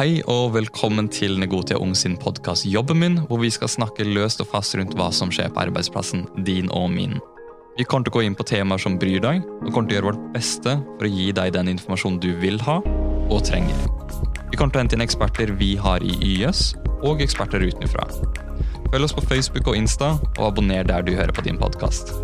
Hei og velkommen til Negotia Ung sin podkast Jobben min, hvor vi skal snakke løst og fast rundt hva som skjer på arbeidsplassen din og min. Vi kommer til å gå inn på temaer som bryr deg, og kommer til å gjøre vårt beste for å gi deg den informasjonen du vil ha og trenger. Vi kommer til å hente inn eksperter vi har i YS, og eksperter utenfra. Følg oss på Facebook og Insta, og abonner der du hører på din podkast.